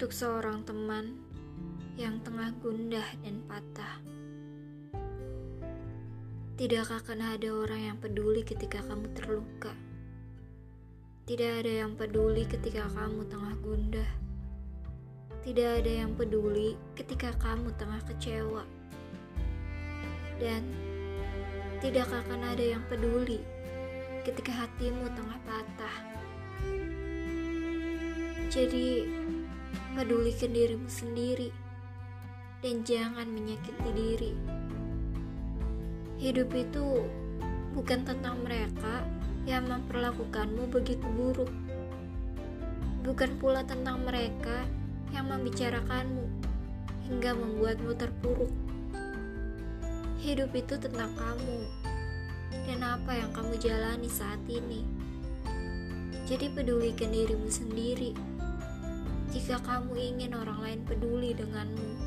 Untuk seorang teman yang tengah gundah dan patah, tidak akan ada orang yang peduli ketika kamu terluka. Tidak ada yang peduli ketika kamu tengah gundah. Tidak ada yang peduli ketika kamu tengah kecewa. Dan tidak akan ada yang peduli ketika hatimu tengah patah. Jadi, pedulikan dirimu sendiri dan jangan menyakiti diri. Hidup itu bukan tentang mereka yang memperlakukanmu begitu buruk. Bukan pula tentang mereka yang membicarakanmu hingga membuatmu terpuruk. Hidup itu tentang kamu dan apa yang kamu jalani saat ini. Jadi pedulikan dirimu sendiri jika kamu ingin orang lain peduli denganmu.